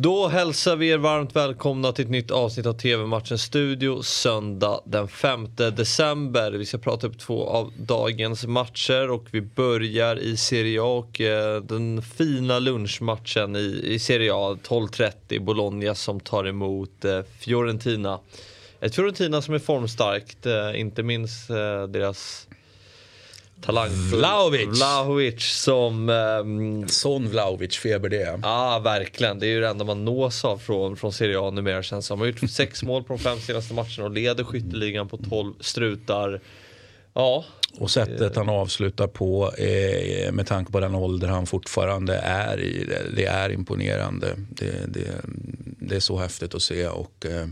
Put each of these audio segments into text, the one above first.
Då hälsar vi er varmt välkomna till ett nytt avsnitt av TV-matchen Studio söndag den 5 december. Vi ska prata upp två av dagens matcher och vi börjar i Serie A och eh, den fina lunchmatchen i, i Serie A 12.30 Bologna som tar emot eh, Fiorentina. Ett Fiorentina som är formstarkt, eh, inte minst eh, deras talangfull Vlahovic. Vlahovic som... ehm, Sån Vlahovic-feber det är. Ja, verkligen. Det är ju det enda man nås av från, från Serie A numera känns som. Han har gjort sex mål på de fem senaste matcherna och leder skytteligan på 12 strutar. Ja, Och sättet han avslutar på eh, med tanke på den ålder han fortfarande är i, det, det är imponerande. Det, det, det är så häftigt att se. Och, eh,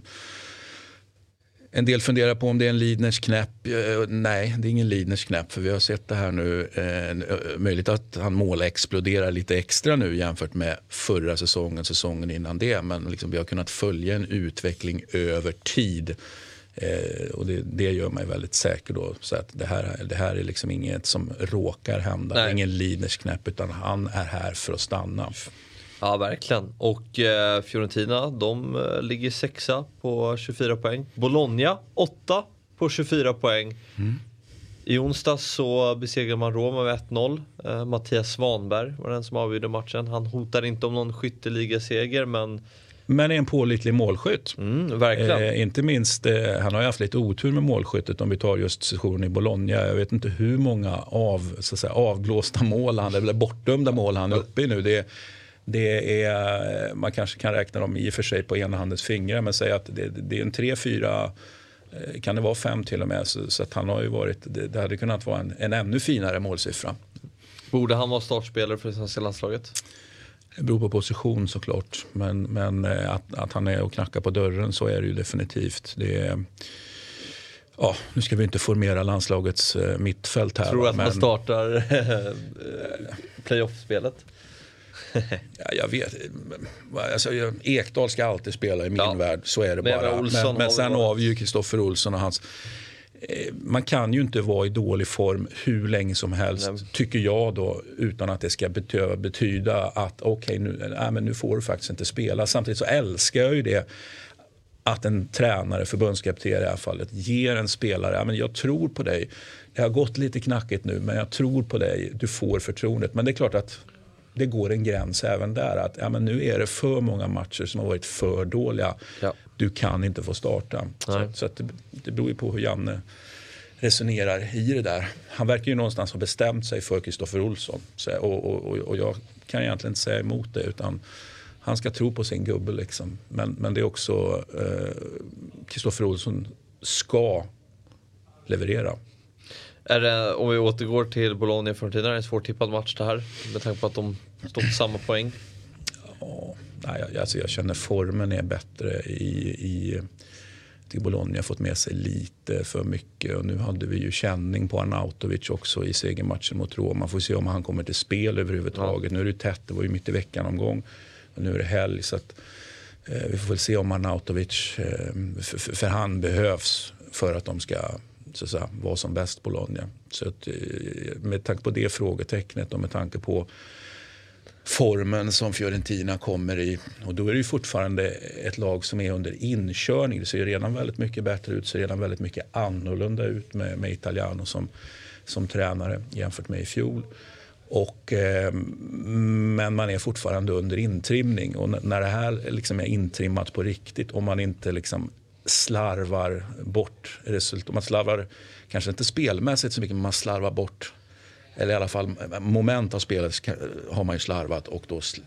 en del funderar på om det är en Lidners knäpp. Eh, nej, det är ingen Lidners knäpp för vi har sett det här nu. Eh, möjligt att han målexploderar lite extra nu jämfört med förra säsongen, säsongen innan det. Men liksom, vi har kunnat följa en utveckling över tid. Eh, och det, det gör mig väldigt säker då. Så att det här, det här är liksom inget som råkar hända. Det är Nej. ingen Lidners knäpp utan han är här för att stanna. Ja verkligen. Och eh, Fiorentina, de eh, ligger sexa på 24 poäng. Bologna, åtta på 24 poäng. I onsdags så besegrade man Roma med 1-0. Eh, Mattias Svanberg var den som avgjorde matchen. Han hotar inte om någon skytteligaseger men Men är en pålitlig målskytt. mm, verkligen. Eh, inte minst, eh, han har ju haft lite otur med målskyttet om vi tar just sessionen i Bologna. Jag vet inte hur många av, så att säga, avblåsta mål han, eller bortdömda mål han är uppe i nu. Det, det är, man kanske kan räkna dem i och för sig på ena handens fingrar men säg att det, det är en tre, fyra, eh, kan det vara fem till och med. Så, så att han har ju varit, det, det hade kunnat vara en, en ännu finare målsiffra. Borde han vara startspelare för det svenska landslaget? Det beror på position såklart. Men, men eh, att, att han är och knackar på dörren så är det ju definitivt. Det är, ja, nu ska vi inte formera landslagets eh, mittfält här. Tror du att man men, startar eh, playoff-spelet? ja, jag vet, alltså, Ekdal ska alltid spela i min Ja. värld, så är det Men bara. Olsson men, men har sen väl varit- avgör Kristoffer Olsson och hans eh, man kan ju inte vara i dålig form hur länge som helst, Nej. tycker jag då, utan att det ska betyda, betyda att okej, nu, nej, men nu får du faktiskt inte spela. Samtidigt så älskar jag ju det att en tränare, förbundskapten i det här fallet, ger en spelare, ja, men jag tror på dig. Det har gått lite knackigt nu, men jag tror på dig. Du får förtroendet. Men det är klart att det går en gräns även där. Att ja, men nu är det för många matcher som har varit för dåliga. Ja. Du kan inte få starta. Så, Nej. så att det, det beror ju på hur Janne resonerar i det där. Han verkar ju någonstans ha bestämt sig för Kristoffer Olsson. Så, och, och, och, jag kan egentligen inte säga emot det. utan han ska tro på sin gubbe. Liksom. Men, men det är också eh, Kristoffer Olsson ska leverera. Är det, om vi återgår till Bologna och Fiorentina, är det en svårtippad match det här? Med tanke på att de står på samma poäng. Ja, nej, jag, alltså jag känner formen är bättre i, i till Bologna fått med sig lite för mycket. Och nu hade vi ju känning på Arnautovic också i segermatchen mot Roma. Man får se om han kommer till spel överhuvudtaget. Nu är det tätt, det var ju mitt i veckan omgång. Men nu är det helg. Så att, eh, vi får väl se om Arnautovic, eh, för, för han behövs för att de ska så att säga, var som bäst Bologna. Så att, eh, med tanke på det frågetecknet och med tanke på formen som Fiorentina kommer i. Och då är det ju fortfarande ett lag som är under inkörning. Det ser ju redan väldigt mycket bättre ut, ser redan väldigt mycket annorlunda ut med, med Italiano som, som tränare jämfört med i fjol. Och, eh, men man är fortfarande under intrimning och när det här liksom är intrimmat på riktigt om man inte liksom slarvar bort resultat. Man slarvar kanske inte spelmässigt så mycket men man slarvar bort eller i alla fall moment av spelet har man ju slarvat och då sl-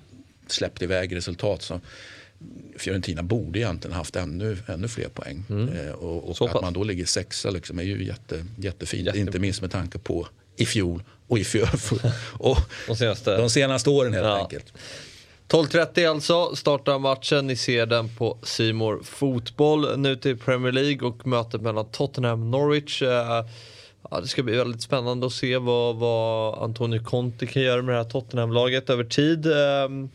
släppt iväg resultat. Så Fiorentina borde egentligen haft ännu, ännu fler poäng. Eh, och och att man då ligger sexa liksom är ju jätte, jättefint. Jätte- Inte minst med tanke på i fjol och i fjol. och De senaste. de senaste åren helt Ja. enkelt. 12.30 alltså startar matchen. Ni ser den på Simor Fotboll. Nu till Premier League och mötet mellan Tottenham och Norwich. Eh, Ja, det ska bli väldigt spännande att se vad, vad Antonio Conte kan göra med det här Tottenham-laget över tid. ehm,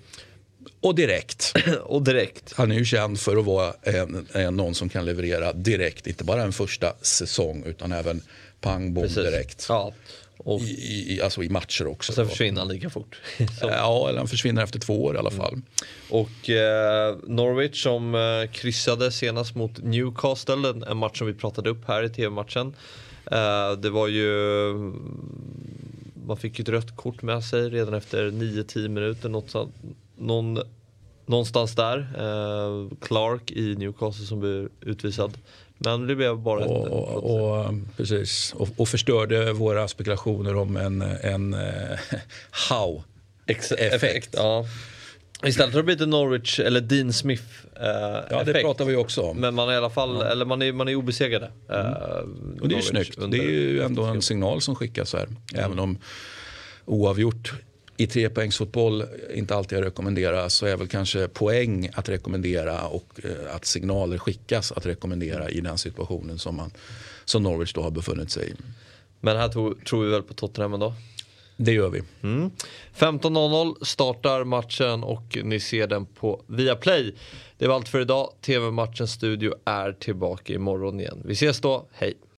Och direkt. och direkt. Han är ju känd för att vara en, en, någon som kan leverera direkt. Inte bara en första säsong utan även pang bom direkt. Ja. Och, I, i, alltså i matcher också. Och sen försvinner han lika fort. ja, eller han försvinner efter två år i alla fall. Mm. Och eh, Norwich som eh, kryssade senast mot Newcastle, en match som vi pratade upp här i tv-matchen. Eh, det var ju man fick ju ett rött kort med sig redan efter 9-10 minuter. Något, någon, någonstans där. Eh, Clark i Newcastle som blev utvisad. Men det blev bara och, ett... Och, och, precis. Och, och, förstörde våra spekulationer om en, en uh, how-effekt. Ja. Istället har det blivit en Norwich eller Dean Smith eh, Ja effekt. det pratar vi också om. Men man är i alla fall, ja. eller man är, man är obesegrade. Eh, mm. och det är ju snyggt. Det är ju ändå en signal som skickas här. Mm. Även om oavgjort i trepoängsfotboll inte alltid att rekommendera så är väl kanske poäng att rekommendera och eh, att signaler skickas att rekommendera i den situationen som, man, som Norwich då har befunnit sig i. Men här tror, tror vi väl på Tottenham ändå? Det gör vi. Mm. 15.00 startar matchen och ni ser den på Viaplay. Det var allt för idag. TV-matchens studio är tillbaka imorgon igen. Vi ses då. Hej!